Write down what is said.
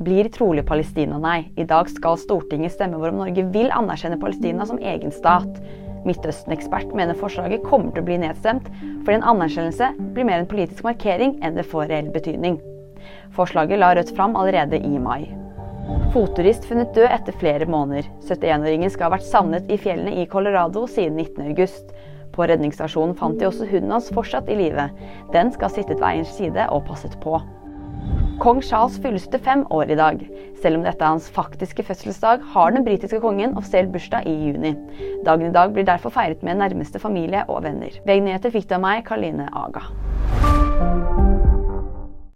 blir trolig Palestina-nei. I dag skal Stortinget stemme over om Norge vil anerkjenne Palestina som egen stat. Midtøsten-ekspert mener forslaget kommer til å bli nedstemt, fordi en anerkjennelse blir mer en politisk markering enn det får reell betydning. Forslaget la Rødt fram allerede i mai. Fotturist funnet død etter flere måneder. 71-åringen skal ha vært savnet i fjellene i Colorado siden 19.8. På redningsstasjonen fant de også hunden hans fortsatt i live. Den skal ha sittet ved eierens side og passet på. Kong Charles fyller fem år i dag. Selv om dette er hans faktiske fødselsdag, har den britiske kongen offisiell bursdag i juni. Dagen i dag blir derfor feiret med nærmeste familie og venner. VG-nyheter fikk du av meg, Karline Aga.